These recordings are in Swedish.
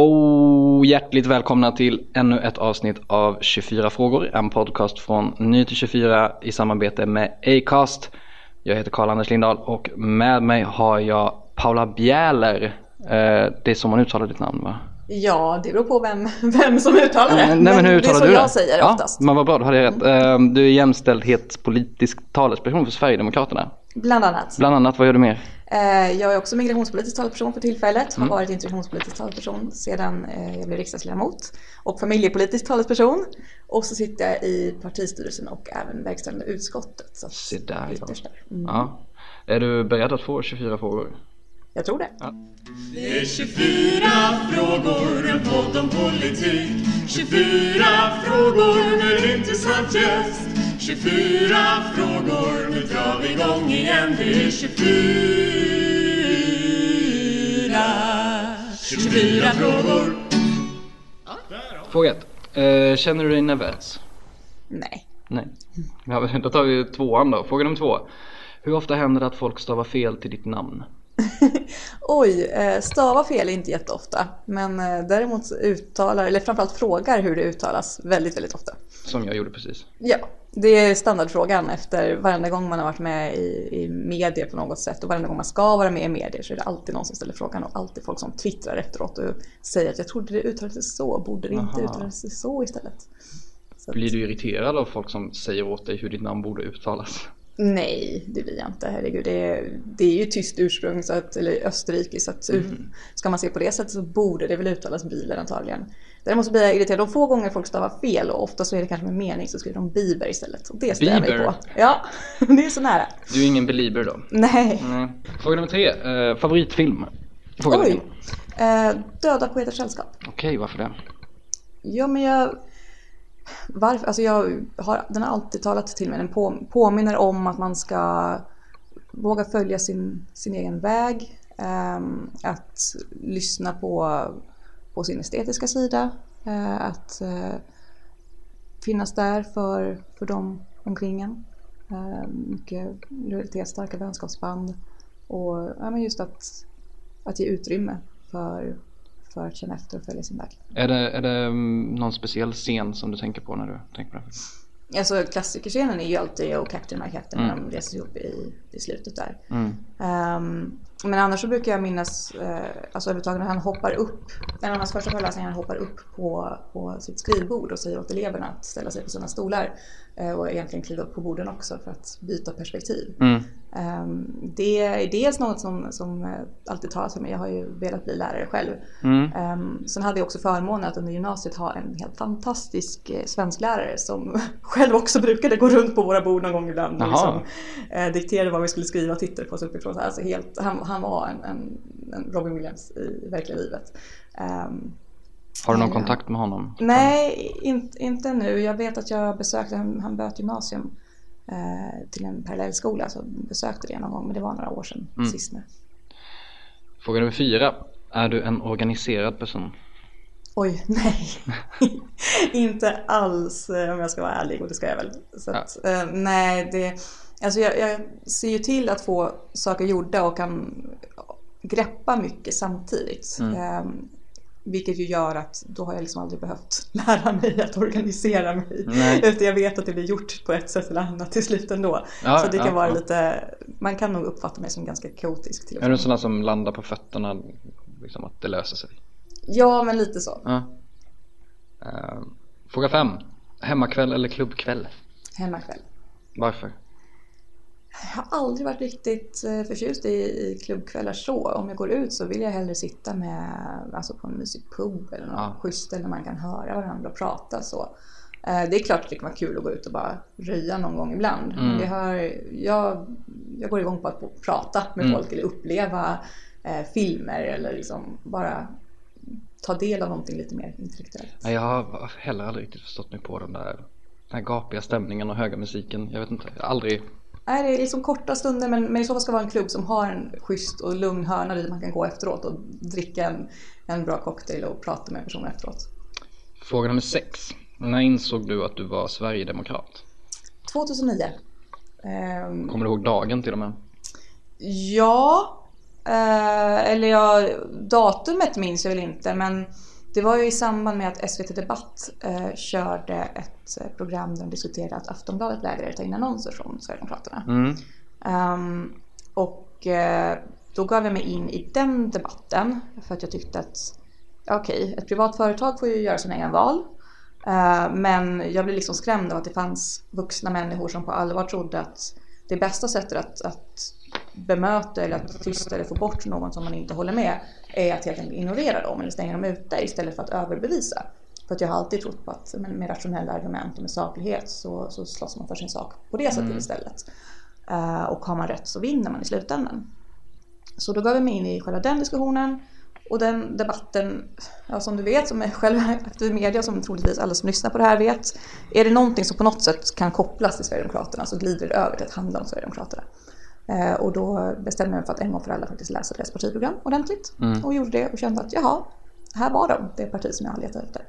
Och hjärtligt välkomna till ännu ett avsnitt av 24 frågor. En podcast från Ny till 24 i samarbete med Acast. Jag heter Karl-Anders Lindahl och med mig har jag Paula Bjäler. Eh, det är som man uttalar ditt namn va? Ja, det beror på vem, vem som uttalar det. Nej, men hur uttalar det är så du jag det? säger ja, oftast. Men vad bra, då hade jag rätt. Eh, Du är jämställdhetspolitisk talesperson för Sverigedemokraterna. Bland annat. Bland annat, vad gör du mer? Eh, Jag är också migrationspolitisk talesperson för tillfället. Mm. Har varit integrationspolitisk talesperson sedan eh, jag blev riksdagsledamot. Och familjepolitisk talesperson. Och så sitter jag i partistyrelsen och även verkställande utskottet. Så Se där ja. Mm. ja. Är du beredd att få 24 frågor? Jag tror det. Det är 24 frågor, en podd om politik 24 frågor med intressant gäst 24 frågor, nu drar vi igång igen Det är 24 24 frågor Fråga ett. Eh, Känner du dig nervös? Nej. Nej. Ja, då tar vi tvåan då. Fråga nummer två. Hur ofta händer det att folk stavar fel till ditt namn? Oj, eh, stava fel är inte jätteofta. Men eh, däremot uttalar, eller framförallt frågar hur det uttalas väldigt, väldigt ofta. Som jag gjorde precis. Ja, det är standardfrågan efter varenda gång man har varit med i, i medier på något sätt och varenda gång man ska vara med i medier så är det alltid någon som ställer frågan och alltid folk som twittrar efteråt och säger att jag trodde det uttalades så, borde det inte uttalas så istället? Så Blir du irriterad av folk som säger åt dig hur ditt namn borde uttalas? Nej, det blir jag inte. Herregud, det är, det är ju tyskt ursprung, så att, eller Österrike, så att Mm. ska man se på det sättet så borde det väl uttalas biler antagligen. Däremot så blir jag irriterad de få gånger folk stavar fel och ofta så är det kanske med mening så skriver de Bieber istället. Och det stör jag mig på. Ja, det är så nära. Du är ingen belieber då? Nej. Nej. Fråga nummer tre. Eh, favoritfilm? Fråga Oj. Eh, döda poeters sällskap. Okej, varför det? Ja, men jag... Varför? Alltså jag har, den har alltid talat till mig. Den på, påminner om att man ska våga följa sin, sin egen väg. Eh, att lyssna på, på sin estetiska sida. eh, att eh, finnas där för, för dem omkring en. Eh, mycket lojalitet, starka vänskapsband. Och ja, men just att, att ge utrymme för, för att känna efter och följa sin väg. Är det, är det mm, någon speciell scen som du tänker på när du tänker på filmen? Alltså klassikerscenen är ju alltid Oh Captain My Captain när Mm. de reser ihop i, i slutet där. Mm. Ehm, men annars så brukar jag minnas, uh, alltså överhuvudtaget när han hoppar upp, en av hans första föreläsningar, han hoppar upp på, på sitt skrivbord och säger åt eleverna att ställa sig på sina stolar. eh, och egentligen kliva upp på borden också för att byta perspektiv. Mm. Ehm, det är dels något som, som eh, alltid talas för mig. Jag har ju velat bli lärare själv. Mm. Um, sen hade jag också förmånen att under gymnasiet ha en helt fantastisk eh, svensklärare som själv också brukade gå runt på våra bord någon gång ibland och liksom, eh, dikterade vad vi skulle skriva och tittade på oss uppifrån. Alltså helt, han, han var en, en, en Robin Williams i verkliga livet. Ehm, Har du någon Ja. kontakt med honom? nej, inte, inte nu. Jag vet att jag besökte, han, han böt gymnasium eh, till en parallellskola så besökte det någon gång men det var några år sedan Mm. sist nu. Fråga nummer fyra. Är du en organiserad person? Oj, nej. inte alls eh, om jag ska vara ärlig och det ska jag väl. Så att, eh, nej, det, alltså jag, jag ser ju till att få saker gjorda och kan greppa mycket samtidigt. Mm. Eh, vilket ju gör att då har jag liksom aldrig behövt lära mig att organisera mig. Nej. Utan jag vet att det blir gjort på ett sätt eller annat till slut ändå. Ja, så det kan ja, vara ja. lite, man kan nog uppfatta mig som ganska kaotisk till Är du en sån där som landar på fötterna, liksom att det löser sig? Ja, men lite så. Ja. Eh, fråga fem. Hemmakväll eller klubbkväll? Hemmakväll. Varför? Jag har aldrig varit riktigt eh, förtjust i, i klubbkvällar så. Om jag går ut så vill jag hellre sitta med, alltså på en mysig pub eller något Ja. schysst ställe där man kan höra varandra och prata så. Eh, Det är klart att det kan vara kul att gå ut och bara röja någon gång ibland. Mm. Men det har, jag, jag går igång på att prata med Mm. folk eller uppleva eh, filmer eller liksom bara ta del av någonting lite mer intellektuellt. Jag har heller aldrig riktigt förstått mig på den där, den här gapiga stämningen och höga musiken. Jag vet inte, jag har aldrig... Nej, det är liksom korta stunder men, men i så fall ska det vara en klubb som har en schysst och lugn hörna dit man kan gå efteråt och dricka en, en bra cocktail och prata med personer efteråt. Fråga nummer sex. När insåg du att du var Sverigedemokrat? 2009. Ehm, Kommer du ihåg dagen till och med? ja, eh, eller ja, datumet minns jag väl inte men det var ju i samband med att SVT Debatt eh, körde ett eh, program där de diskuterade att Aftonbladet vägrade ta in annonser från Sverigedemokraterna. Mm. Ehm, och eh, då gav jag mig in i den debatten för att jag tyckte att okej, ett privat företag får ju göra sina egna val. Eh, men jag blev liksom skrämd av att det fanns vuxna människor som på allvar trodde att det bästa sättet att, att bemöta eller att tysta eller få bort någon som man inte håller med är att helt enkelt ignorera dem eller stänga dem ute istället för att överbevisa. För att jag har alltid trott på att med rationella argument och med saklighet så, så slåss man för sin sak på det sättet istället. Eh, och har man rätt så vinner man i slutändan. Så då gav jag mig in i själva den diskussionen och den debatten, ja, som du vet, som är själv aktiv i media, som troligtvis alla som lyssnar på det här vet, är det någonting som på något sätt kan kopplas till Sverigedemokraterna så glider det över till att handla om Sverigedemokraterna. Eh, och då bestämde jag mig för att en gång för alla faktiskt läsa deras partiprogram ordentligt och gjorde det och kände att jaha, här var de, det parti som jag har letat efter.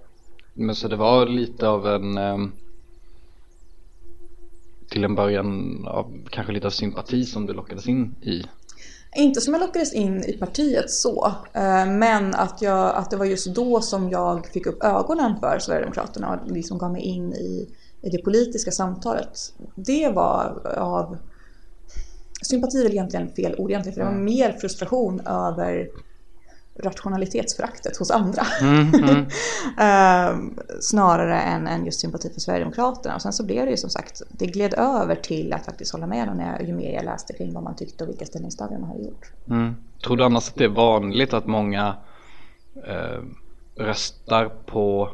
Men så det var lite av en ehm, till en början av kanske lite av sympati som du lockades in i. Inte som jag lockades in i partiet så, eh, men att, jag, att det var just då som jag fick upp ögonen för Sverigedemokraterna och liksom gav mig in i, i det politiska samtalet. Det var av... Sympati är väl egentligen fel ord egentligen, för det var mer frustration över rationalitetsföraktet hos andra. Ehm, snarare än, än just sympati för Sverigedemokraterna. Och sen så blev det ju som sagt, det gled över till att faktiskt hålla med dem när jag, ju mer jag läste kring vad man tyckte och vilka ställningstaganden man hade gjort. Mm. Tror du annars att det är vanligt att många eh, röstar på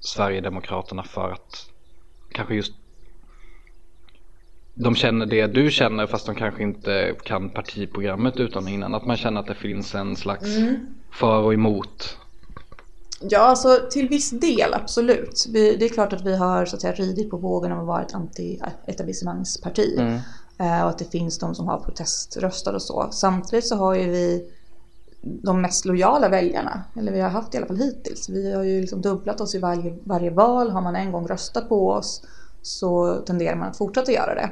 Sverigedemokraterna för att kanske just de känner det du känner fast de kanske inte kan partiprogrammet utan innan. Att man känner att det finns en slags för och emot. Ja, alltså till viss del absolut. Vi, det är klart att vi har så att säga ridit på vågen av att vara ett anti-etablissemangsparti. Eh, och att det finns de som har proteströstat och så. Samtidigt så har ju vi de mest lojala väljarna, eller vi har haft i alla fall hittills. Vi har ju liksom dubblat oss i varje, varje val. Har man en gång röstat på oss så tenderar man att fortsätta göra det.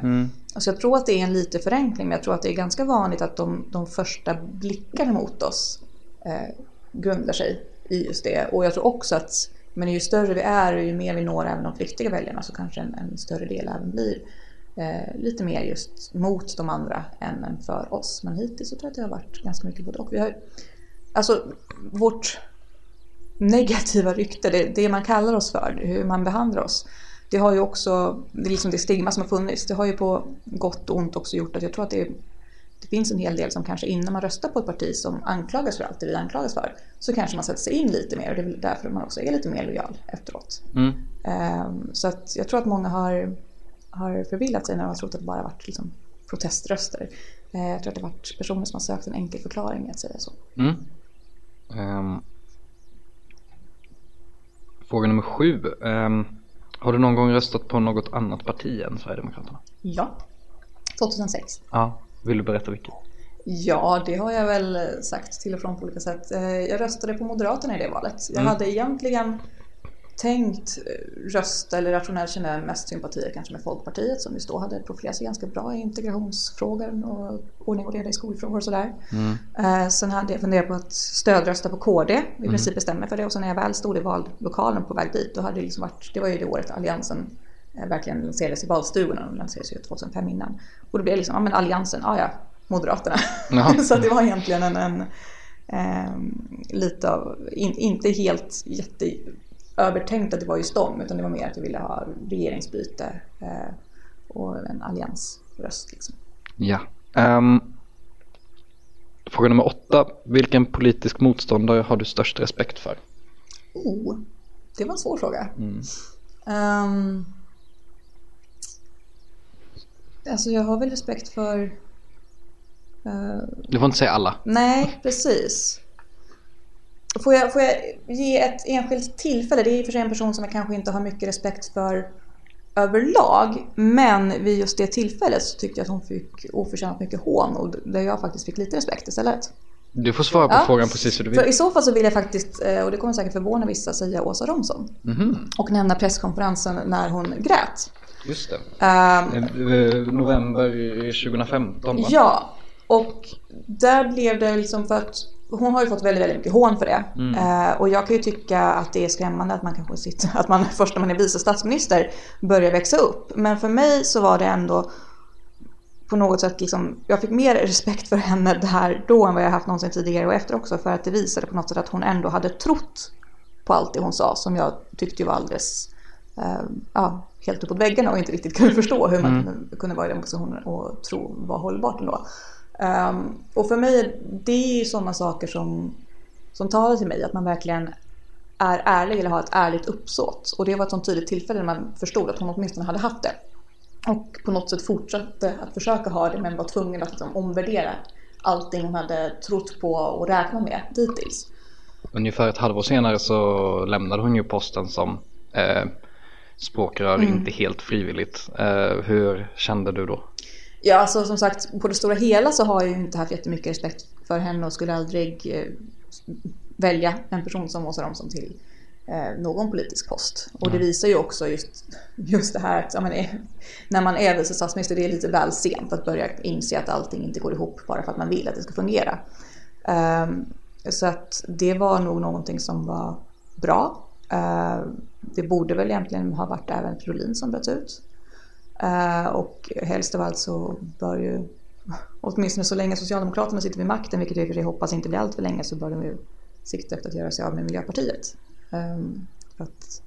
Alltså jag tror att det är en lite förenkling, men jag tror att det är ganska vanligt att de, de första blickarna mot oss eh, grundar sig i just det. Och jag tror också att men ju större vi är och ju mer vi når även de flyktiga väljarna så kanske en, en större del även blir eh, lite mer just mot de andra än, än för oss. Men hittills så tror jag att det har varit ganska mycket både och. Vi har, alltså vårt negativa rykte, det, det man kallar oss för, hur man behandlar oss. Det har ju också, det är liksom det stigma som har funnits, det har ju på gott och ont också gjort att jag tror att det, det finns en hel del som kanske innan man röstar på ett parti som anklagas för allt det vi anklagas för, så kanske man sätter sig in lite mer och det är väl därför man också är lite mer lojal efteråt. Mm. Ehm, Så att jag tror att många har, har förvillat sig när de har trott att det bara varit liksom proteströster. Eh, Jag tror att det har varit personer som har sökt en enkel förklaring att säga så. Mm. Ehm. fråga nummer sju. Ehm, har du någon gång röstat på något annat parti än Sverigedemokraterna? Ja, 2006. Ja. Vill du berätta vilket? Ja, det har jag väl sagt till och från på olika sätt. Eh, Jag röstade på Moderaterna i det valet. Jag hade egentligen tänkt eh, rösta, eller rationellt känna mest sympatier kanske med Folkpartiet som just då hade profilerat sig ganska bra i integrationsfrågor och ordning och reda i skolfrågor och sådär. Eh, Sen hade jag funderat på att stödrösta på KD, i princip bestämma mig för det. Och sen när jag väl stod i vallokalen på väg dit, då hade det liksom varit, det var ju det året Alliansen eh, verkligen lanserades i valstugorna. De lanserades ju 2005 innan. Och då blev det liksom, ja men Alliansen, ja ja, Moderaterna. Ja. så det var egentligen en, en, eh, lite av, in, inte helt jätteövertänkt att det var just dem utan det var mer att jag ville ha regeringsbyte eh, och en alliansröst. Liksom. Ja. Ehm, fråga nummer åtta. Vilken politisk motståndare har du störst respekt för? Oh, det var en svår fråga. Ehm, alltså jag har väl respekt för... eh, Du får inte säga alla. nej, precis. Får jag, får jag ge ett enskilt tillfälle? Det är i och för sig en person som jag kanske inte har mycket respekt för överlag. Men vid just det tillfället så tyckte jag att hon fick oförtjänat mycket hån och där jag faktiskt fick lite respekt istället. Du får svara på Ja. frågan precis hur du För vill. i så fall så vill jag faktiskt, eh, och det kommer säkert förvåna vissa, säga Åsa Romson. Mhm, Och nämna presskonferensen när hon grät. Just det. Eh, November 2015 va? Ja, och där blev det liksom för att hon har ju fått väldigt, väldigt mycket hån för det. Eh, och jag kan ju tycka att det är skrämmande att man kanske sitter, att man först när man är vice statsminister börjar växa upp. Men för mig så var det ändå på något sätt liksom, jag fick mer respekt för henne där då än vad jag haft någonsin tidigare och efter också. För att det visade på något sätt att hon ändå hade trott på allt det hon sa som jag tyckte var alldeles eh, ja, helt uppåt väggarna och inte riktigt kunde förstå hur man kunde, kunde vara i den positionen och tro var hållbart ändå. Um, och för mig, det är ju sådana saker som, som talar till mig, att man verkligen är ärlig eller har ett ärligt uppsåt. Och det var ett sånt tydligt tillfälle när man förstod att hon åtminstone hade haft det. Och på något sätt fortsatte att försöka ha det men var tvungen att liksom omvärdera allting hon hade trott på och räknat med dittills. Ungefär ett halvår senare så lämnade hon ju posten som eh, språkrör, Mm. inte helt frivilligt. Eh, hur kände du då? Ja, alltså som sagt, på det stora hela så har jag ju inte haft jättemycket respekt för henne och skulle aldrig eh, välja en person som Åsa Romson till eh, någon politisk post. Och det visar ju också just, just det här att ja, men, eh, när man är vice statsminister, det är lite väl sent att börja inse att allting inte går ihop bara för att man vill att det ska fungera. Ehm, så att det var nog någonting som var bra. Ehm, det borde väl egentligen ha varit även Prolin som bröt ut. Eh, och helst av allt så bör ju, åtminstone så länge Socialdemokraterna sitter vid makten, vilket jag i och för sig hoppas inte blir allt för länge, så bör de ju sikta efter att göra sig av med Miljöpartiet. Ehm, för att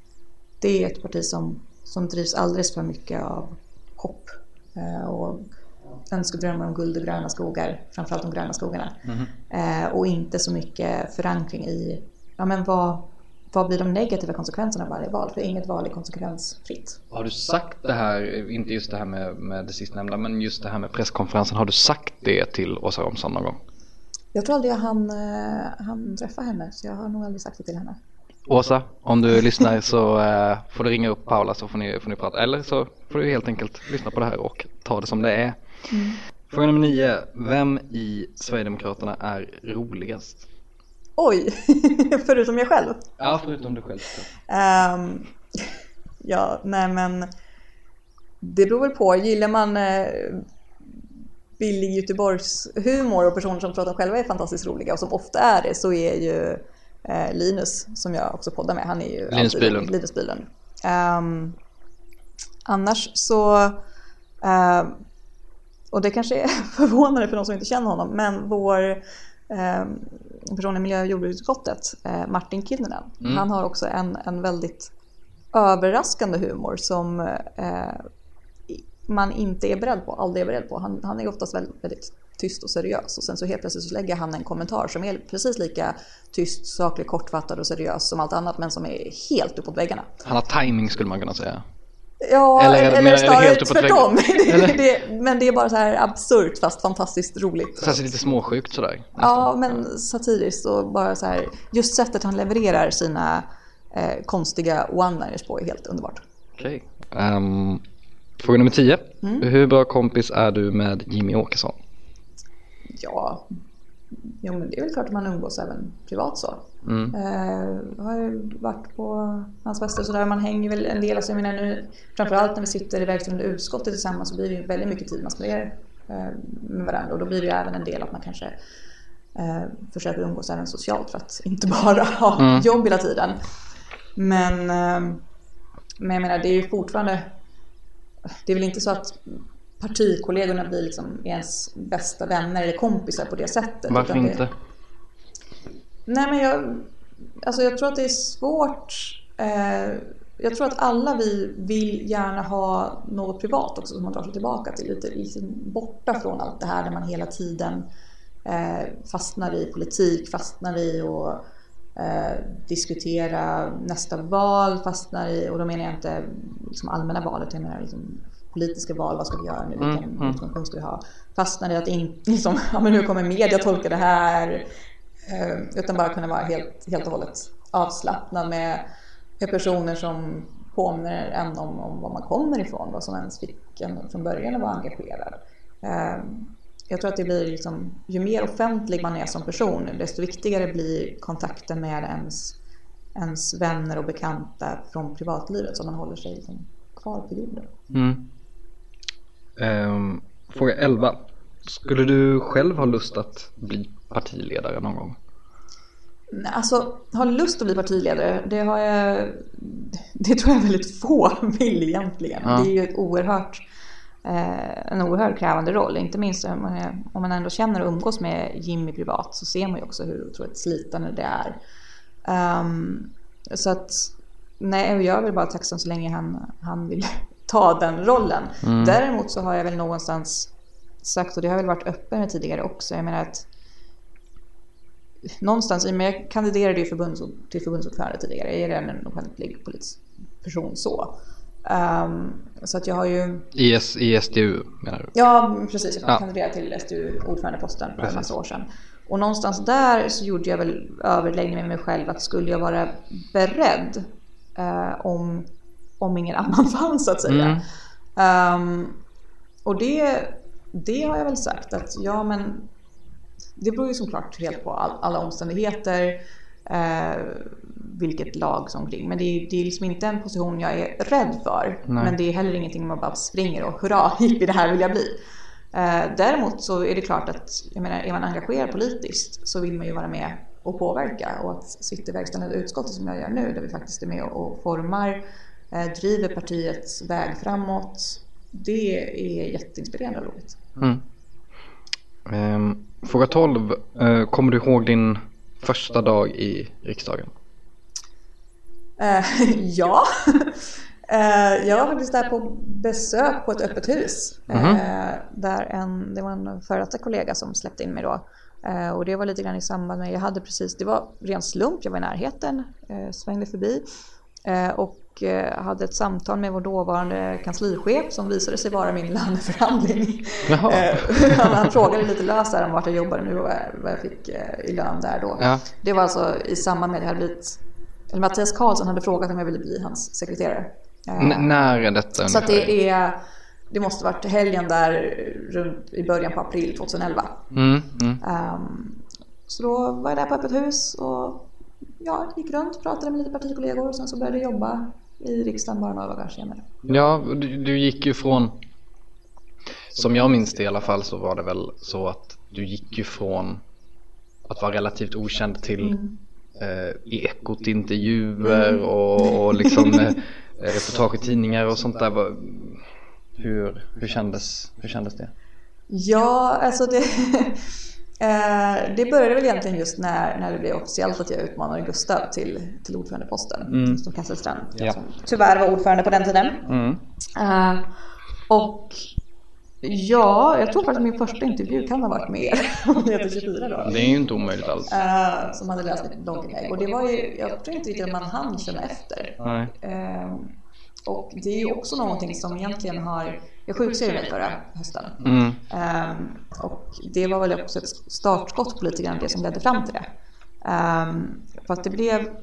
det är ett parti som, som drivs alldeles för mycket av hopp eh, och önskedrömmar om guld och gröna skogar, framförallt de gröna skogarna. Eh, och inte så mycket förankring i ja, men vad, vad blir de negativa konsekvenserna av varje val? För inget val är konsekvensfritt. Har du sagt det här, inte just det här med, med det sistnämnda, men just det här med presskonferensen. Har du sagt det till Åsa Romson någon gång? Jag tror aldrig jag hann, eh, hann träffa henne, så jag har nog aldrig sagt det till henne. Åsa, om du lyssnar så eh, får du ringa upp Paula så får ni, får ni prata. Eller så får du helt enkelt lyssna på det här och ta det som det är. Fråga nummer nio. Vem i Sverigedemokraterna är roligast? Oj, förutom jag själv. Ja, förutom du själv. Ehm, ja, nej men det beror väl på. Gillar man uh, billig Göteborgs humor och personer som tror att de själva är fantastiskt roliga och som ofta är det så är ju eh, Linus som jag också poddar med. Han är ju Linus Bylund. Linus Bylund. Ehm, annars så ehm, och det kanske är förvånande för de som inte känner honom, men vår eh, person i miljö och jordbruksutskottet, eh, Martin Kinnunen, han har också en, en väldigt överraskande humor som eh, man inte är beredd på, aldrig är beredd på. Han, han är oftast väldigt, väldigt tyst och seriös och sen så helt plötsligt så lägger han en kommentar som är precis lika tyst, saklig, kortfattad och seriös som allt annat men som är helt uppåt väggarna. Han har timing skulle man kunna säga. Ja, Eller- eller, snarare helt tvärtom. Eller? det, det, men det är bara så här absurt fast fantastiskt roligt. Alltså lite småsjukt sådär. Ja, men satiriskt och bara så här. Just sättet han levererar sina eh, konstiga one-liners på är helt underbart. Okej. Ehm, fråga nummer tio. Mm. Hur bra kompis är du med Jimmy Åkesson? Ja, jo, men det är väl klart att man umgås även privat så. Mm. Eh, jag har ju varit på hans fester och sådär. Man hänger väl en del. Alltså jag menar nu, framförallt när vi sitter i verkställande utskottet tillsammans så blir det ju väldigt mycket tid man spenderar eh, med varandra. Och då blir det ju även en del att man kanske eh, försöker umgås även socialt för att inte bara ha Mm. jobb hela tiden. Men, eh, men jag menar det är ju fortfarande det är väl inte så att partikollegorna blir liksom ens bästa vänner eller kompisar på det sättet. Varför det- inte? Nej men jag, alltså jag tror att det är svårt. Eh, jag tror att alla vi vill gärna ha något privat också som man drar sig tillbaka till. Lite liksom borta från allt det här där man hela tiden eh, fastnar i politik, fastnar i att eh, diskutera nästa val, fastnar i, och då menar jag inte liksom allmänna valet, jag menar liksom politiska val, vad ska vi göra nu, vilken Mm, mm. utgångspunkt ska vi ha? Fastnar i att inte, liksom, ja men hur kommer media tolka det här? Eh, utan bara kunna vara helt, helt och hållet avslappnad med, med personer som påminner en om, om var man kommer ifrån, vad som ens fick en från början att vara engagerad. Eh, jag tror att det blir liksom, ju mer offentlig man är som person, desto viktigare blir kontakten med ens, ens vänner och bekanta från privatlivet så man håller sig liksom kvar på jorden. Mm. Ehm, fråga 11. Skulle du själv ha lust att bli partiledare någon gång? Alltså, ha lust att bli partiledare, det har jag... Det tror jag väldigt få vill egentligen. Ja. Det är ju ett oerhört, eh, en oerhört krävande roll. Inte minst om man, om man ändå känner och umgås med Jimmy privat så ser man ju också hur otroligt slitande det är. Ehm, så att, nej, jag är väl bara tacksam så länge han, han vill ta den rollen. Däremot så har jag väl någonstans sagt, och det har jag väl varit öppen med tidigare också, jag menar att någonstans, i och med jag kandiderade ju förbunds, till förbundsordförande tidigare, jag är redan en offentlig politisk person så. Ehm, så att jag har ju, IS, ISDU menar du? ja precis, jag Ja. kandiderade till SDU-ordförandeposten för en massa år sedan. Och någonstans där så gjorde jag väl överläggning med mig själv att skulle jag vara beredd eh, om, om ingen annan fanns så att säga. Mm. Ehm, och det, det har jag väl sagt att ja men det beror ju såklart helt på all, alla omständigheter, eh, vilket lag som kring. Men det är, det är liksom inte en position jag är rädd för. Nej. Men det är heller ingenting man bara springer och hurra, hippie det här vill jag bli. Eh, däremot så är det klart att jag menar, är man engagerad politiskt så vill man ju vara med och påverka. Och att sitta i verkställande utskottet som jag gör nu, där vi faktiskt är med och formar, eh, driver partiets väg framåt. Det är jätteinspirerande och roligt. Mm. Ehm, fråga 12. Eh, kommer du ihåg din första dag i riksdagen? Eh, ja. Eh, jag var faktiskt där på besök på ett öppet hus. Mhm. Eh, där en, det var en före detta kollega som släppte in mig då. Och det var lite grann i samband med, jag hade precis, det var ren slump, jag var i närheten, svängde förbi. Eh, och eh, hade ett samtal med vår dåvarande kanslichef som visade sig vara min löneförhandling. Eh, han, frågade lite löst om vart jag jobbade nu och vad jag- fick eh, i lön där då. Ja. Det var alltså i samband med att jag hade blivit, eller Mattias Karlsson hade frågat om jag ville bli hans sekreterare. N- när är detta så det är, det måste varit helgen där runt i början på april 2011. Mm, mm. Ehm, så då var jag där på öppet hus och ja, gick runt, pratade med lite partikollegor och sen så började jag jobba i riksdagen bara några dagar senare. Ja, du, du gick ju från Som jag minns det i alla fall så var det väl så att du gick ju från att vara relativt okänd till Mm. eh, Ekot intervjuer och, och liksom eh, reportage i tidningar och sånt där. Hur, hur, kändes, hur kändes det? Ja, alltså det, eh, det började väl egentligen just när, när det blev officiellt att jag utmanade Gustav till, till ordförandeposten. Mm. Som Kasselstrand, Ja. som tyvärr var ordförande på den tiden. Mm. Eh, och ja, jag tror faktiskt att min första intervju kan ha varit med er. Om det heter 24 då. Det är ju inte omöjligt alls. Eh, som hade läst mitt blogginlägg. Och det var ju, jag tror inte riktigt att man hann känna efter. Nej. Och det är ju också någonting som egentligen har, jag sjukskrev mig förra hösten. Mm. Ehm, och det var väl också ett startskott på lite grann det som ledde fram till det. Um, för att det blev...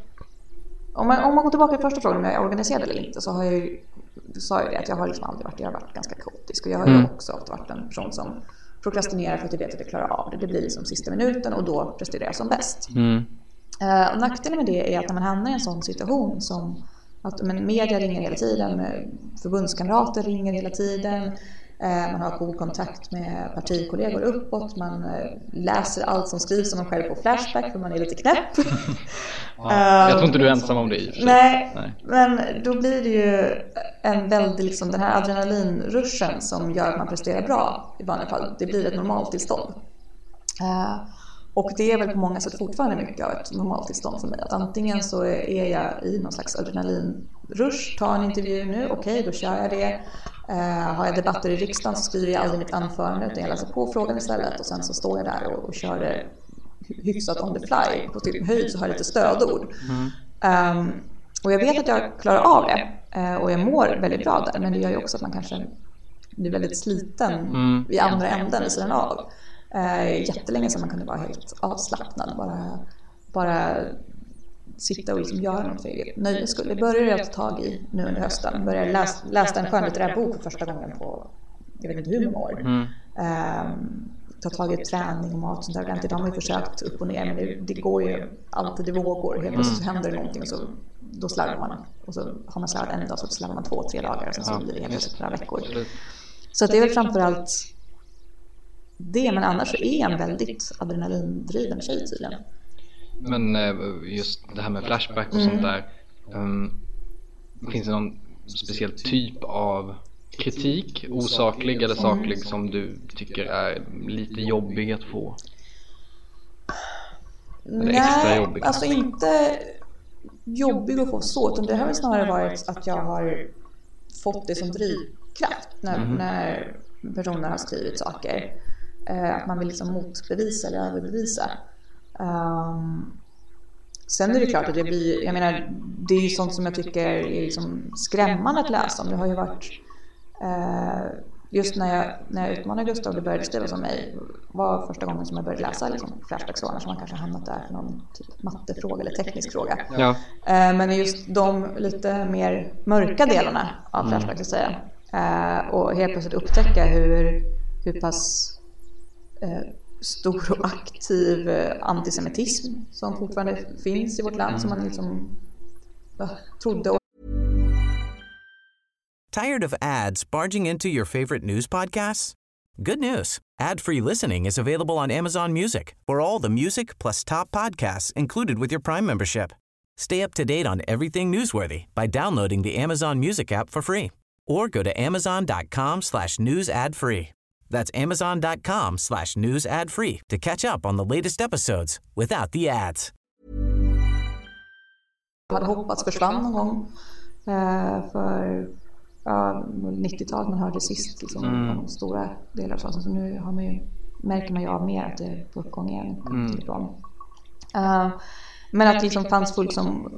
Om man, om man går tillbaka till första frågan om jag är organiserad eller inte så har jag ju, sa ju det att jag har liksom aldrig varit. Jag har varit ganska kaotisk och jag har ju Mm. också varit en person som prokrastinerar för att jag vet att jag klarar av det. Det blir liksom sista minuten och då presterar jag som bäst. Mm. Och nackdelen med det är att när man hamnar i en sån situation som att men, media ringer hela tiden, eh, förbundskamrater ringer hela tiden, eh, man har god kontakt med partikollegor uppåt, man eh, läser allt som skrivs om man själv på Flashback för man är lite knäpp. Ja, jag tror inte du är ensam om det i och för sig. Nej, Nej. men då blir det ju en väldig, liksom, den här adrenalinruschen som gör att man presterar bra i vanliga fall. Det blir ett normaltillstånd. Eh, Och det är väl på många sätt fortfarande mycket av ett normaltillstånd för mig. Att antingen så är jag i någon slags adrenalinrush, tar en intervju nu, okej okay, då kör jag det. Uh, har jag debatter i riksdagen så skriver jag aldrig mitt anförande utan jag läser på frågan istället och sen så står jag där och, och kör det hyfsat on the fly. På till höjd så har jag lite stödord. Mm. Um, och jag vet att jag klarar av det uh, och jag mår väldigt bra där men det gör ju också att man kanske blir väldigt sliten mm. i andra änden vid sidan av. Uh, jättelänge sedan man kunde vara helt avslappnad. Bara, bara sitta och liksom göra något för eget nöjes skull. Det började jag ta tag i nu under hösten. Började läsa, läsa en skönlitterär bok för första gången på jag vet inte hur många år. Mm. Um, ta tag i träning och mat och sånt där ordentligt. De har ju försökt upp och ner men det, det går ju alltid i vågor. Helt plötsligt så händer det någonting och så då slarvar man. Och så har man slarvat en dag så slarvar man två, tre dagar och sen så blir det helt plötsligt några veckor. Så det är väl framförallt det, men annars så är en väldigt adrenalindriven tjej tydligen. Men eh, just det här med Flashback och sånt mm. där. Um, finns det någon speciell typ av kritik, osaklig eller saklig som du tycker är lite jobbig att få? Eller Nej, jobbig? alltså inte jobbig att få så, utan det har väl snarare varit att jag har fått det som drivkraft när, mm. när personer har skrivit saker. Eh, att man vill liksom motbevisa eller överbevisa. Um, sen är det klart att det blir, jag menar, det är ju sånt som jag tycker är liksom skrämmande att läsa om. Det har ju varit Eh, just när jag, när jag utmanade Gustav och började skriva som mig var första gången som jag började läsa liksom, Flashbacks annars man kanske hamnat där för någon typ mattefråga eller teknisk fråga. Ja. Eh, men just de lite mer mörka delarna av mm. Flashback, mm. säga. Eh, och helt plötsligt upptäcka hur, hur pass Eh, stor och aktiv eh, antisemitism som fortfarande finns i vårt land som man liksom trodde Tired of ads barging into your favorite news podcasts? Good news. Ad-free listening is available on Amazon Music for all the music plus top podcasts included with your Prime membership. Stay up to date on everything newsworthy by downloading the Amazon Music app for free or go to amazon.com slash news ad free. That's amazon.com slash news ad free to catch up on the latest episodes without the ads. Jag hade hoppats försvann någon gång uh, för ja, 90-talet man hörde sist liksom, mm. de stora delar av Så nu har man ju, märker man ju av mer att det är på uppgång igen. Mm. Uh, men att det liksom fanns folk som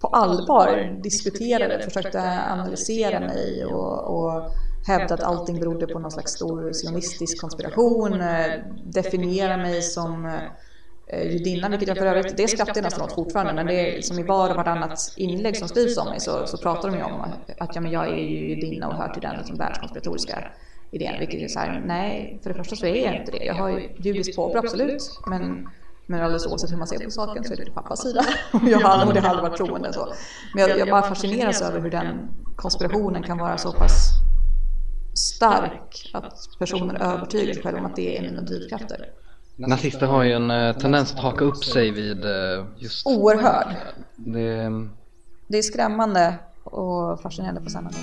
på allvar diskuterade, försökte analysera mig och, och hävda att allting berodde på någon slags stor sionistisk konspiration, eh, definiera mig som Eh, judinnan, vilket jag för övrigt, det skrattar jag nästan åt fortfarande, men det är som i var och vartannat inlägg som skrivs om mig så, så pratar de ju om att ja, men jag är ju judinna och hör till den liksom, världskonspiratoriska idén, vilket är så här, nej, för det första så är jag inte det. Jag har ju judiskt påbrå, absolut, men men alldeles oavsett hur man ser på saken så är det till pappas sida. Och jag har aldrig, aldrig varit troende. Så. Men jag, jag bara fascineras över hur den konspirationen kan vara så pass stark att personer övertygar sig själva om att det är mina drivkrafter. Nazister har ju en eh, tendens att haka upp sig vid eh, just... Oerhörd. Det... det är skrämmande och fascinerande på samma gång.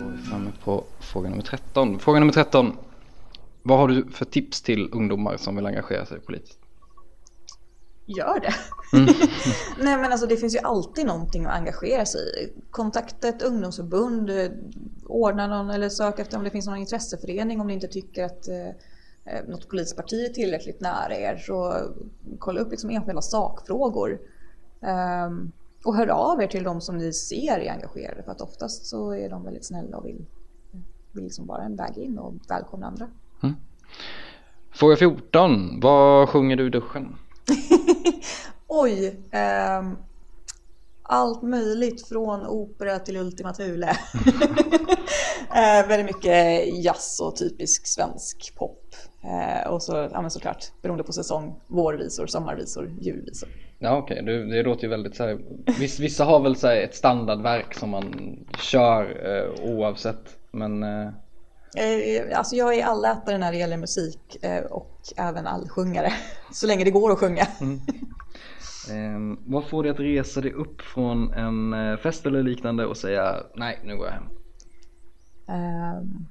Då är vi framme på fråga nummer 13. Fråga nummer 13. Vad har du för tips till ungdomar som vill engagera sig politiskt? gör det. Mm. Nej men alltså det finns ju alltid någonting att engagera sig i. Kontakta ett ungdomsförbund, ordna någon eller sök efter om det finns någon intresseförening om ni inte tycker att eh, eh, något polisparti är tillräckligt nära er. Så kolla upp liksom enskilda sakfrågor. Um, och hör av er till de som ni ser är engagerade för att oftast så är de väldigt snälla och vill, vill liksom vara en väg in och välkomna andra. Mm. Fråga 14. Vad sjunger du i duschen? Oj. Eh, allt möjligt från opera till Ultima Thule. eh, väldigt mycket jazz och typisk svensk pop. Eh, och så, ja såklart, beroende på säsong, vårvisor, sommarvisor, julvisor. Ja okej, okay. det, låter ju väldigt så här, viss, vissa har väl så här, ett standardverk som man kör eh, oavsett. Men alltså jag är allätare när det gäller musik eh, och även allsjungare. Så länge det går att sjunga. Mm. Ehm, vad får dig att resa dig upp från en eh, fest eller liknande och säga nej, nu går jag hem? Ehm,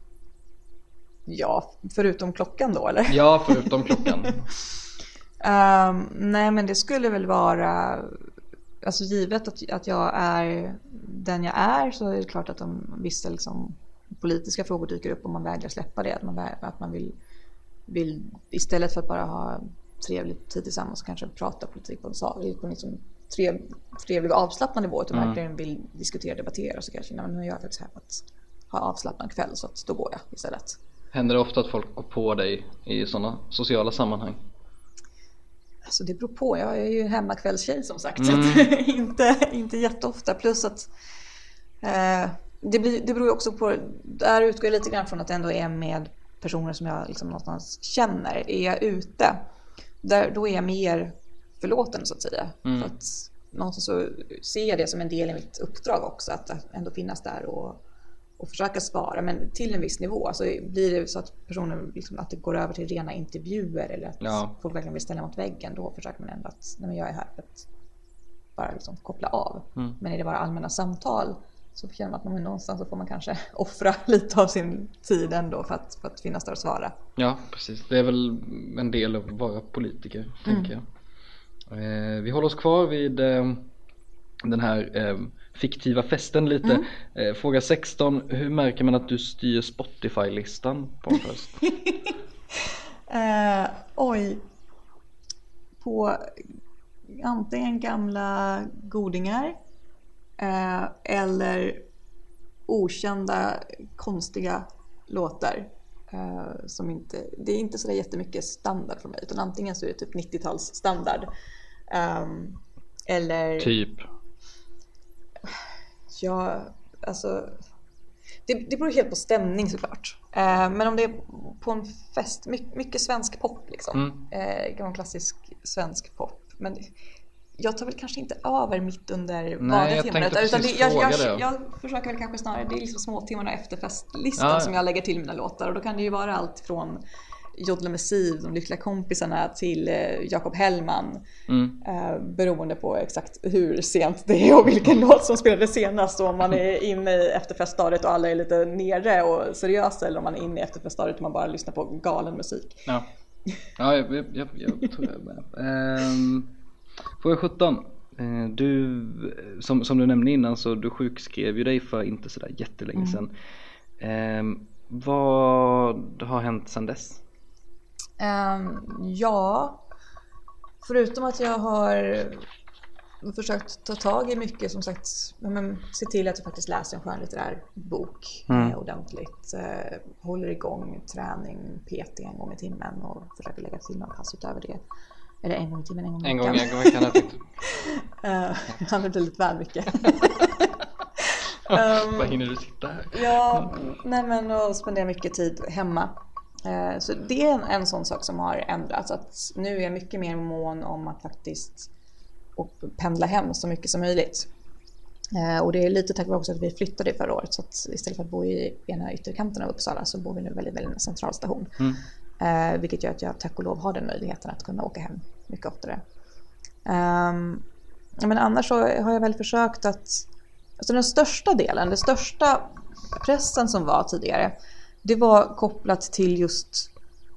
ja, förutom klockan då eller? Ja, förutom klockan. Ehm, nej, men det skulle väl vara, alltså givet att, att jag är den jag är så är det klart att om vissa liksom, politiska frågor dyker upp och man vägrar släppa det, att man, att man vill, vill istället för att bara ha trevlig tid tillsammans kanske prata politik på en, sa- på en liksom trev, trevlig och avslappnad nivå utan verkligen vill diskutera och debattera så kanske, nej, men nu är jag faktiskt här för att ha avslappnad kväll så att då går jag istället. Händer det ofta att folk går på dig i sådana sociala sammanhang? Alltså det beror på. Jag är ju hemmakvällstjej som sagt. Att, inte, inte jätteofta. Plus att eh, det, blir, det beror ju också på. Där utgår jag lite grann från att det ändå är med personer som jag liksom någonstans känner. Är jag ute, där, då är jag mer förlåten så att säga. För att någonstans så ser jag det som en del i mitt uppdrag också. Att ändå finnas där och, och försöka svara. Men till en viss nivå. Alltså blir det så att personer, liksom, att det går över till rena intervjuer eller att Ja. folk verkligen vill ställa mot väggen. Då försöker man ändå att nej, men jag är här för att bara liksom koppla av. Men är det bara allmänna samtal så känner man att man någonstans så får man kanske offra lite av sin tid ändå för att, för att finnas där och svara. Ja, precis. Det är väl en del av att vara politiker, tänker jag. Eh, vi håller oss kvar vid eh, den här eh, fiktiva festen lite. Eh, fråga 16. Hur märker man att du styr Spotify-listan på en fest? Eh, oj. På antingen gamla godingar eh, eller okända konstiga låtar. Eh, som inte, det är inte så där jättemycket standard för mig utan antingen så är det typ 90-tals standard. ehm, eller typ. Ja, alltså. Det, det beror helt på stämning såklart. Eh, men om det är på en fest, mycket, mycket svensk pop liksom. Mm. Eh, klassisk svensk pop. Men jag tar väl kanske inte över mitt under Nej, vanliga jag timmar. tänkte Utan det, jag, försöker väl kanske snarare, det är liksom småtimmarna efter festlistan Ja, som jag lägger till mina låtar. Och då kan det ju vara allt från Jodla med Siv, De lyckliga kompisarna till eh, Jakob Hellman. Mm. Eh, beroende på exakt hur sent det är och vilken låt som spelades senast. Och om man är inne i efterfeststadiet och alla är lite nere och seriösa eller om man är inne i efterfeststadiet och man bara lyssnar på galen musik. Ja, ja jag, jag, jag, tror jag med. Ehm, fråga 17. Eh, Du, som, som du nämnde innan så du sjukskrev ju dig för inte sådär jättelänge sedan. Ehm, vad har hänt sedan dess? Ehm, ja, förutom att jag har försökt ta tag i mycket, som sagt, men, se till att jag faktiskt läser en skönlitterär bok eh, ordentligt. Eh, håller igång träning, PT en gång i timmen och försöker lägga till några pass utöver det. Eller en gång i timmen, en gång i En gång, veckan. en gång i veckan har jag tänkt. Eh, det blir lite väl mycket. Vad hinner du sitta här? Ja, nej men och spendera mycket tid hemma. Eh, Så det är en, en sån sak som har ändrats. Att nu är jag mycket mer mån om att faktiskt och pendla hem så mycket som möjligt. Eh, Och det är lite tack vare också att vi flyttade förra året. Så att istället för att bo i ena ytterkanten av Uppsala så bor vi nu väldigt, väldigt nära centralstation. Eh, vilket gör att jag tack och lov har den möjligheten att kunna åka hem mycket oftare. Ja, men annars har jag väl försökt att... Alltså den största delen, den största pressen som var tidigare, det var kopplat till just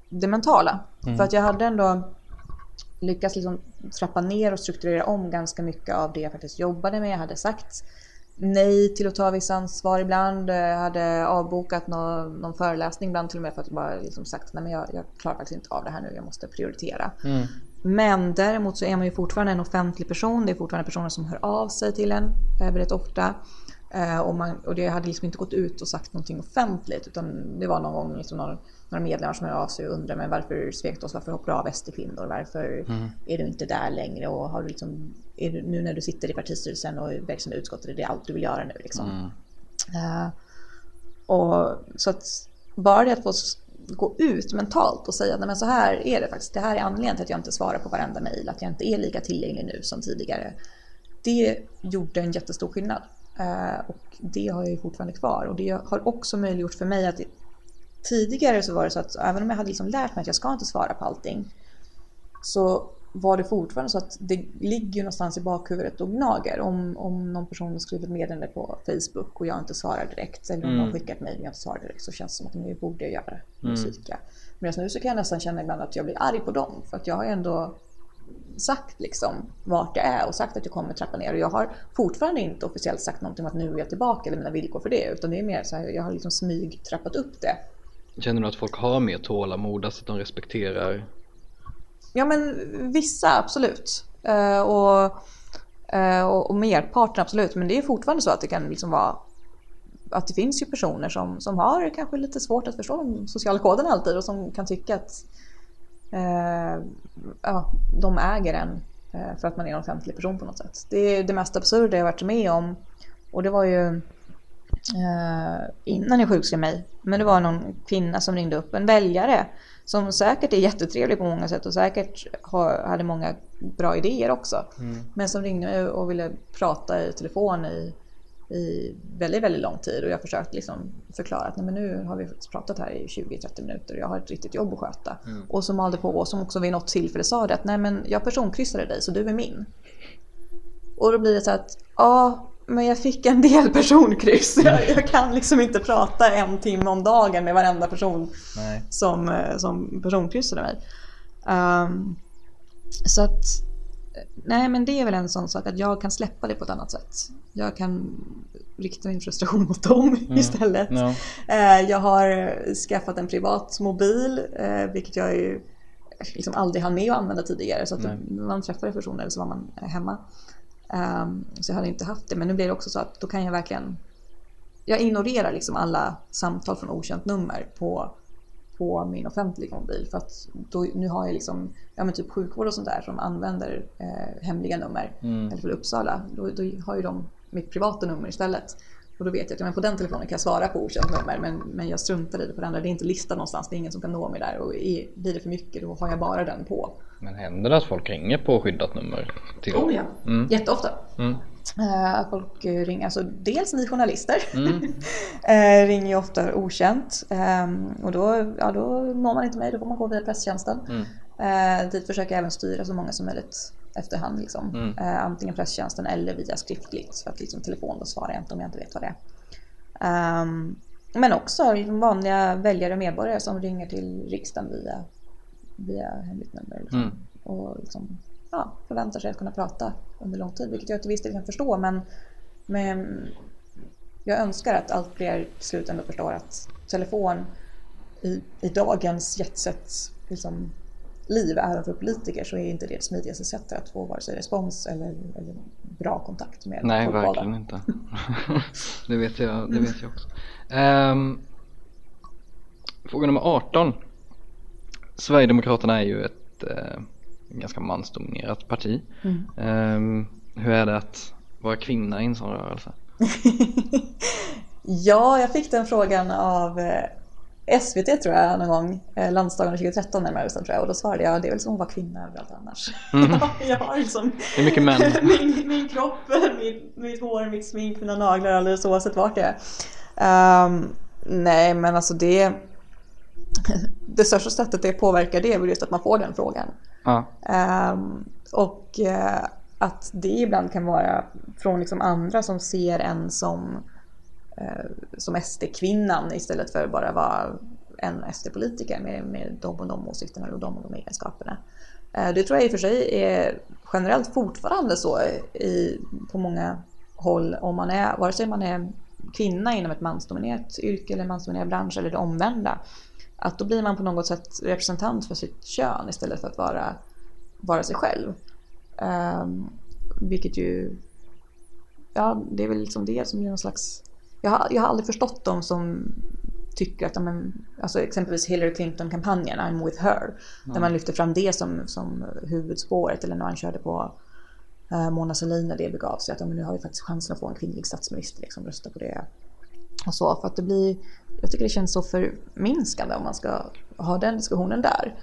det mentala. För att jag hade ändå lyckats liksom trappa ner och strukturera om ganska mycket av det jag faktiskt jobbade med. Jag hade sagt nej till att ta viss ansvar ibland. Jag hade avbokat någon, någon föreläsning ibland till och med för att jag bara liksom sagt nej men jag, jag klarar faktiskt inte av det här nu, jag måste prioritera. Men däremot så är man ju fortfarande en offentlig person. Det är fortfarande personer som hör av sig till en eh, väldigt ofta. Eh, och, man, och det hade liksom inte gått ut och sagt någonting offentligt utan det var någon gång liksom någon, några medlemmar som hör av sig och undrar men varför svek du oss? Varför hoppar du av SD-kvinnor? Varför är du inte där längre? Och har du liksom, är du, nu när du sitter i partistyrelsen och i verksamma utskottet, är det allt du vill göra nu? Liksom? Eh, och, så att bara det att få gå ut mentalt och säga att så här är det faktiskt. Det här är anledningen till att jag inte svarar på varenda mejl. Att jag inte är lika tillgänglig nu som tidigare. Det gjorde en jättestor skillnad. Eh, och det har jag ju fortfarande kvar. Och det har också möjliggjort för mig att tidigare så var det så att även om jag hade liksom lärt mig att jag ska inte svara på allting. Så var det fortfarande så att det ligger någonstans i bakhuvudet och gnager. Om, om någon person skriver ett meddelande på Facebook och jag inte svarar direkt eller om Mm. någon skickar ett mejl och jag inte svarar direkt så känns det som att nu borde jag göra det. Mm. Medan nu så kan jag nästan känna ibland att jag blir arg på dem för att jag har ju ändå sagt liksom vart jag är och sagt att jag kommer trappa ner och jag har fortfarande inte officiellt sagt någonting om att nu är jag tillbaka eller mina villkor för det utan det är mer så här, jag har liksom smyg trappat upp det. Känner du att folk har mer tålamod, alltså att de respekterar? Ja men vissa absolut. Uh, och, uh, och, och merparten absolut. Men det är fortfarande så att det kan liksom vara att det finns ju personer som, som har kanske lite svårt att förstå de sociala koderna alltid och som kan tycka att uh, ja, de äger en för att man är en offentlig person på något sätt. Det är det mest absurda jag varit med om och det var ju innan jag sjukskrev mig. Men det var någon kvinna som ringde upp, en väljare som säkert är jättetrevlig på många sätt och säkert har, hade många bra idéer också. Men som ringde och ville prata i telefon i, i väldigt, väldigt lång tid och jag försökte liksom förklara att Nej, men nu har vi pratat här i 20-30 minuter och jag har ett riktigt jobb att sköta. Och som malde på och som också vid något tillfälle sa det att nej men jag personkryssade dig så du är min. Och då blir det så att ja men jag fick en del personkryss. Jag, jag kan liksom inte prata en timme om dagen med varenda person Nej. som, eh, som personkryssade mig. Ehm, så att, eh, nej men det är väl en sån sak att jag kan släppa det på ett annat sätt. Jag kan rikta min frustration mot dem istället. Ja. Eh, jag har skaffat en privat mobil, vilket jag ju liksom aldrig hann med att använda tidigare. Så att Nej. man träffade personer så var man hemma. Ehm, så jag hade inte haft det. Men nu blir det också så att då kan jag verkligen... Jag ignorerar liksom alla samtal från okänt nummer på, på min offentliga mobil. För att då, nu har jag liksom, ja men typ sjukvård och sånt där som använder eh, hemliga nummer. Mm. Eller för Uppsala. Då, då har ju de mitt privata nummer istället. Och då vet jag att men på den telefonen kan jag svara på okänt nummer men, men jag struntar i det på den andra. Det är inte listat någonstans, det är ingen som kan nå mig där. Och är, blir det för mycket då har jag bara den på. Men händer det att folk ringer på skyddat nummer? Till... Oh ja, Mm. jätteofta. Mm. Att folk eh, ringer, alltså dels ni journalister Mm. eh, ringer ju ofta okänt Ehm, och då, ja, då når man inte mig, då får man gå via presstjänsten. Mm. Eh, dit försöker jag även styra så många som möjligt efterhand. Liksom. Mm. Eh, antingen presstjänsten eller via skriftligt. För att liksom, telefon då svarar jag inte om jag inte vet vad det är. Ehm, men också liksom, vanliga väljare och medborgare som ringer till riksdagen via, via hemligt nummer. Liksom. Mm. Och liksom, ja, förväntar sig att kunna prata under lång tid. Vilket jag till viss del kan förstå. Men, men jag önskar att allt fler till slut ändå förstår att telefon i, i dagens jetset liksom, liv, även för politiker, så är inte det det smidigaste sättet att få vare sig respons eller, eller bra kontakt med Nej, folkvalda. verkligen inte. det, vet jag, det vet jag också. Ehm, fråga nummer 18. Sverigedemokraterna är ju ett eh, ganska mansdominerat parti. Mm. Ehm, hur är det att vara kvinna i en sån rörelse? Ja, jag fick den frågan av eh, SVT tror jag någon gång, eh, landsdagen 2013 närmare bestämt tror jag. Och då svarade jag, det är väl som att vara kvinna överallt annars. jag har liksom Mm. Det är mycket män. min, min kropp, mitt, mitt hår, mitt smink, mina naglar alldeles oavsett vart jag är. Ehm, nej, men alltså det... Det största sättet det påverkar det är väl just att man får den frågan. Ja. Ehm, och eh, att det ibland kan vara från liksom andra som ser en som, Eh, som SD-kvinnan istället för att bara vara en SD-politiker med, med de och de åsikterna och de och de egenskaperna. Eh, det tror jag i och för sig är generellt fortfarande så i, på många håll om man är, vare sig man är kvinna inom ett mansdominerat yrke eller mansdominerad bransch eller det omvända. Att då blir man på något sätt representant för sitt kön istället för att vara, vara sig själv. Um, vilket ju, ja det är väl liksom det som blir någon slags, jag har, jag har aldrig förstått dem som tycker att, men, alltså exempelvis Hillary Clinton-kampanjen, I'm with her, där man lyfter fram det som, som huvudspåret eller när man körde på eh, Mona Sahlin när det begav sig, att men nu har vi faktiskt chansen att få en kvinnlig statsminister, liksom, rösta på det. Och så, för att det blir, jag tycker det känns så förminskande om man ska ha den diskussionen där.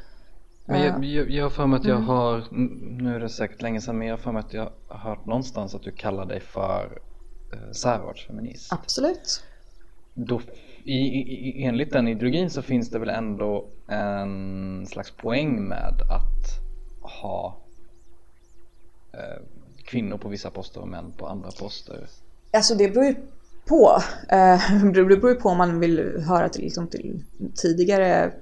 Men jag, jag, jag har för mig att Mm. jag har, n- nu är det säkert länge sedan, men jag har för mig att jag har hört någonstans att du kallar dig för eh, särartsfeminist. Absolut. Då, i, i, i- enligt den ideologin så finns det väl ändå en slags poäng med att ha eh, kvinnor på vissa poster och män på andra poster? Alltså det beror ju på. Eh, det beror ju på om man vill höra till, liksom, till tidigare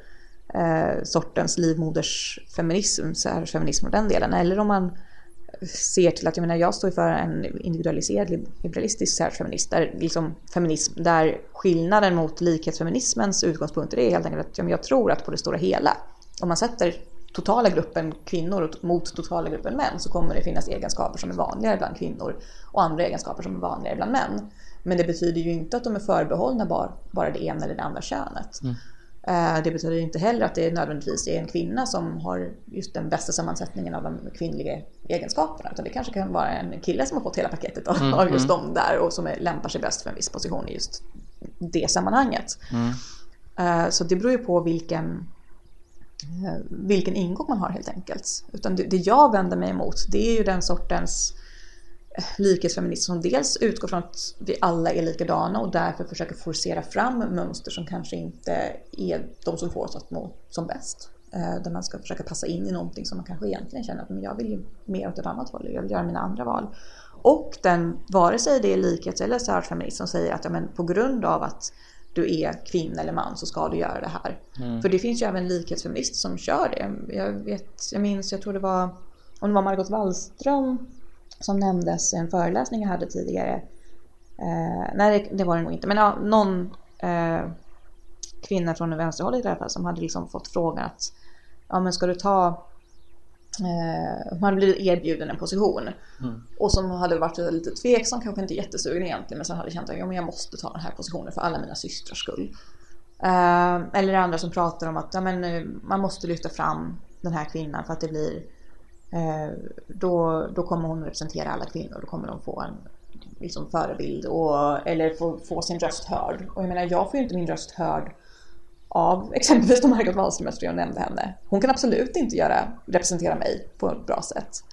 eh, sortens livmodersfeminism, så här, feminism och den delen. Eller om man ser till att, jag menar jag står för en individualiserad liberalistisk särfeminist, där, liksom, feminism, där skillnaden mot likhetsfeminismens utgångspunkter är helt enkelt att jag tror att på det stora hela, om man sätter totala gruppen kvinnor mot totala gruppen män så kommer det finnas egenskaper som är vanligare bland kvinnor och andra egenskaper som är vanligare bland män. Men det betyder ju inte att de är förbehållna bara, bara det ena eller det andra könet. Mm. Eh, det betyder inte heller att det nödvändigtvis är en kvinna som har just den bästa sammansättningen av de kvinnliga egenskaperna. Utan det kanske kan vara en kille som har fått hela paketet av, mm, just mm. dem där och som är, lämpar sig bäst för en viss position i just det sammanhanget. Mm. Eh, så det beror ju på vilken, eh, vilken ingång man har helt enkelt. Utan det jag vänder mig emot det är ju den sortens likhetsfeminism som dels utgår från att vi alla är likadana och därför försöker forcera fram mönster som kanske inte är de som får oss att må som bäst. Eh, där man ska försöka passa in i någonting som man kanske egentligen känner att men jag vill ju mer åt ett annat håll, jag vill göra mina andra val. Och den, vare sig det är likhets eller särfeminism som säger att ja, men på grund av att du är kvinna eller man så ska du göra det här. Mm. För det finns ju även likhetsfeminister som kör det. Jag, vet, jag minns, jag tror det var, om det var Margot Wallström som nämndes i en föreläsning jag hade tidigare. Eh, nej, det, var det nog inte, men ja, någon eh, kvinna från vänsterhållet i alla fall som hade liksom fått frågan att ja, men ska du ta eh, hade blivit erbjuden en position mm. och som hade varit lite tveksam, kanske inte jättesugen egentligen, men sen hade känt att ja, men jag måste ta den här positionen för alla mina systrars skull. Eh, eller andra som pratar om att ja, men, man måste lyfta fram den här kvinnan för att det blir Eh, då, då kommer hon representera alla kvinnor. Då kommer de få en liksom, förebild och, eller få, få sin röst hörd. Och jag menar, jag får ju inte min röst hörd av exempelvis de Margot Wallström eftersom jag nämnde henne. Hon kan absolut inte göra, representera mig på ett bra sätt.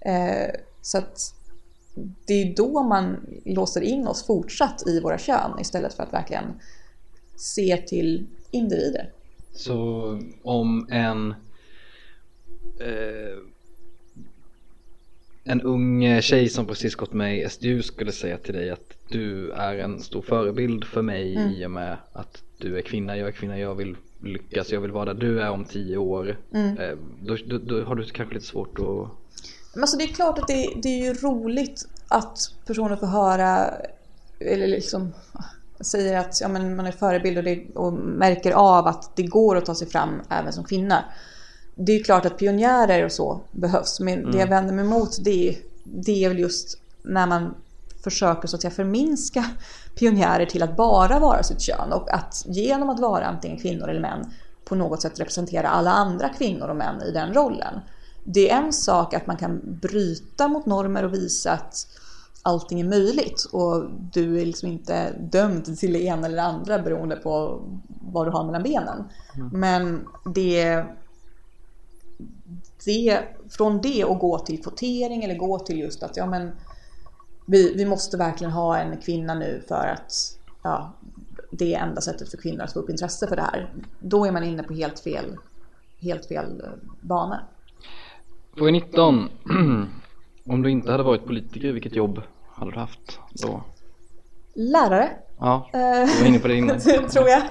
Eh, så att det är då man låser in oss fortsatt i våra kön istället för att verkligen se till individer. Så om en eh, en ung eh, tjej som precis gått med i SDU skulle säga till dig att du är en stor förebild för mig mm. i och med att du är kvinna, jag är kvinna, jag vill lyckas, jag vill vara där du är om tio år. Mm. Eh, då, då, då, har du kanske lite svårt att... Men alltså det är klart att det, det är ju roligt att personer får höra eller liksom säger att ja, men man är förebild och, det, och märker av att det går att ta sig fram även som kvinna det är klart att pionjärer och så behövs. Men mm. det jag mm. vänder mig emot det, det är väl just när man försöker så att säga förminska pionjärer till att bara vara sitt kön och att genom att vara antingen kvinnor eller män på något sätt representera alla andra kvinnor och män i den rollen. Det är en sak att man kan bryta mot normer och visa att allting är möjligt och du är liksom inte dömd till det ena eller det andra beroende på vad du har mellan benen. Mm. Men det det, från det och gå till kvotering eller gå till just att ja, men, vi, vi måste verkligen ha en kvinna nu för att ja, det är enda sättet för kvinnor att få upp intresse för det här. Då är man inne på helt fel, helt fel eh, bana. Fråga 19. Om du inte hade varit politiker, vilket jobb hade du haft då? Lärare. Ja, du var inne på det innan. tror jag.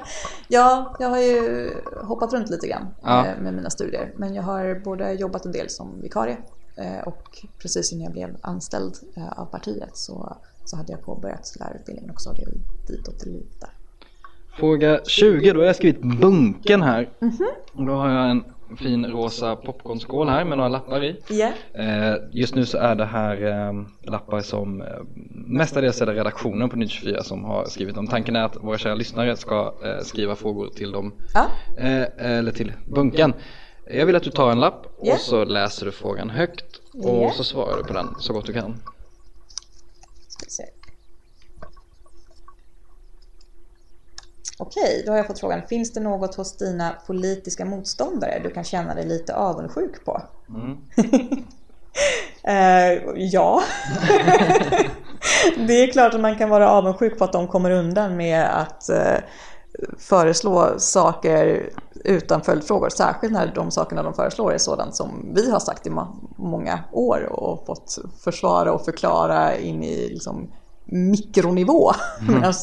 Ja, jag har ju hoppat runt lite grann ja. Eh, med mina studier. Men jag har både jobbat en del som vikarie eh, och precis innan jag blev anställd eh, av partiet så, så hade jag påbörjat lärarutbildningen också. Det är ditåt det lutar. Fråga 20, då har jag skrivit bunken här. Mm -hmm. Då har jag en fin rosa popcornskål här med några lappar i. Yeah. Just nu så är det här eh, lappar som eh, mestadels är det redaktionen på Ny 24 som har skrivit dem. Tanken är att våra kära lyssnare ska eh, skriva frågor till dem, ah. eller till bunken. Jag vill att du tar en lapp yeah. och så läser du frågan högt och yeah. så svarar du på den så gott du kan. Ska vi se. Okej, då har jag fått frågan. Finns det något hos dina politiska motståndare du kan känna dig lite avundsjuk på? Mm. uh, ja. det är klart att man kan vara avundsjuk på att de kommer undan med att uh, föreslå saker utan följdfrågor. Särskilt när de sakerna de föreslår är sådant som vi har sagt i många år och fått försvara och förklara in i liksom mikronivå. Mm. Medan eh,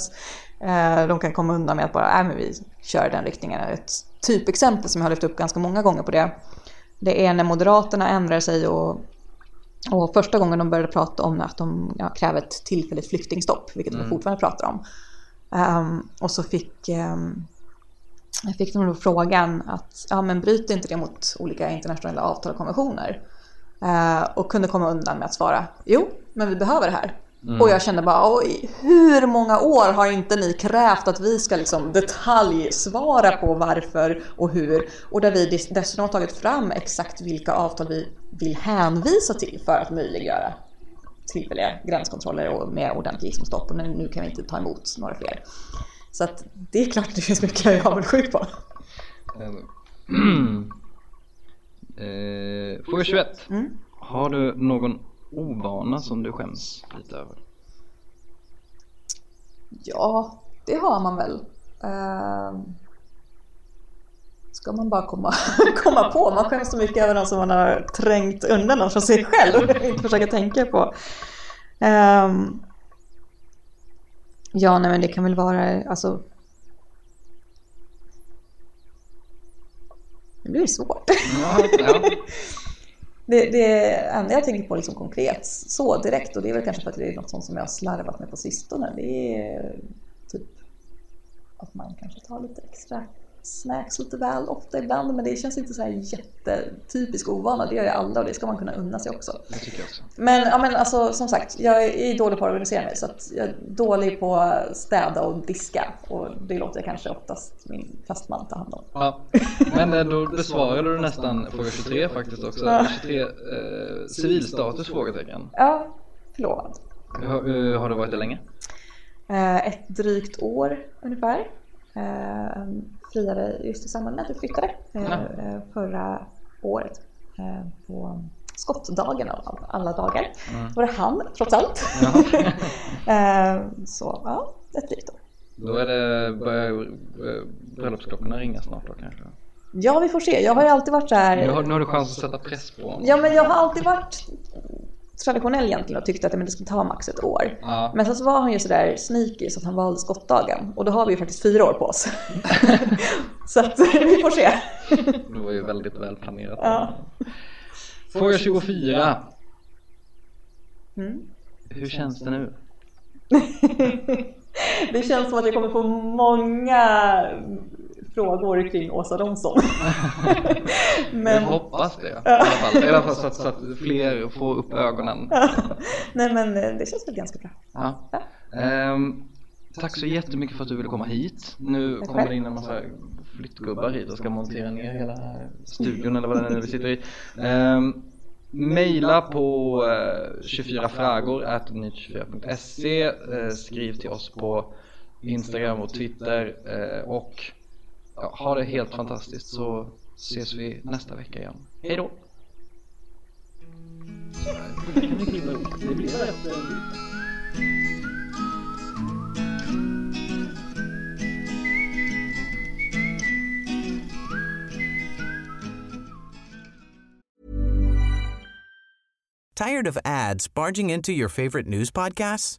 de kan komma undan med att bara, äh, men vi kör den riktningen. Ett typexempel som jag har lyft upp ganska många gånger på det, det är när Moderaterna ändrar sig och och första gången de började prata om att de ja, kräver ett tillfälligt flyktingstopp, vilket mm. de fortfarande pratar om. Um, och så fick, um, fick de då frågan att ja, men bryter inte det mot olika internationella avtal och konventioner? Uh, och kunde komma undan med att svara jo, men vi behöver det här. Mm. Och jag kände bara, oj, hur många år har inte ni krävt att vi ska liksom detaljsvara på varför och hur? Och där vi dessutom har tagit fram exakt vilka avtal vi vill hänvisa till för att möjliggöra tillfälliga gränskontroller och med ordentlig stopp och nu kan vi inte ta emot några fler. Så att det är klart det finns mycket jag är avundsjuk på. eh, fråga 21. Mm. Har du någon ovana som du skäms lite över? Ja, det har man väl. Uh, ska man bara komma, komma på. Man skäms så mycket över någon som man har trängt undan dem från sig själv och inte försöka tänka på. Um, ja, nej men det kan väl vara, alltså. Det blir svårt. Ja, ja. Det, det enda jag tänker på liksom konkret så direkt och det är väl kanske för att det är något sånt som jag har slarvat med på sistone. Det är typ att man kanske tar lite extra snacks lite väl ofta ibland men det känns inte så här jättetypisk ovana. Det gör ju alla och det ska man kunna unna sig också. Det tycker jag också. Men, ja, men alltså, som sagt, jag är dålig på att organisera mig så att jag är dålig på att städa och diska och det låter kanske oftast min fastman ta hand om. Ja, men eh, då besvarade du nästan fråga 23 faktiskt också. Ja. 23, eh, civilstatus? Frågetecken. Ja, förlovad. Har, eh, har du varit det länge? Eh, ett drygt år ungefär friade just i samband med att vi flyttade mm. förra året eh, på skottdagen av alla dagar. Mm. var det han trots allt. så ja, ett drygt år. Då är det, börjar bröllopsklockorna ringa snart då kanske? Ja, vi får se. Jag har ju alltid varit så här... Nu har, nu har du chans att sätta press på honom. Ja, men jag har alltid varit traditionell egentligen och tyckte att det skulle ta max ett år. Ja. Men sen så var han ju sådär sneaky så att han valde skottdagen och då har vi ju faktiskt fyra år på oss. så att vi får se. det var ju väldigt väl planerat. Ja. Fråga 24. Mm. Hur känns det nu? det känns som att jag kommer få många frågor kring Åsa Romson. Men... Jag hoppas det i alla fall. I alla fall så, att, så att fler får upp ögonen. Nej men eh, det känns väl ganska bra. Ja. Ja. Um, tack så jättemycket för att du ville komma hit. Nu tack kommer det in en massa flyttgubbar hit och ska montera ner hela studion eller vad det är vi sitter i. Um, Maila på uh, 24 frågor 24se uh, Skriv till oss på Instagram och Twitter och ja, ha det helt fantastiskt så ses vi nästa vecka igen. Hej då! Det blir rätt Tired of ads barging into your favorite news podcasts?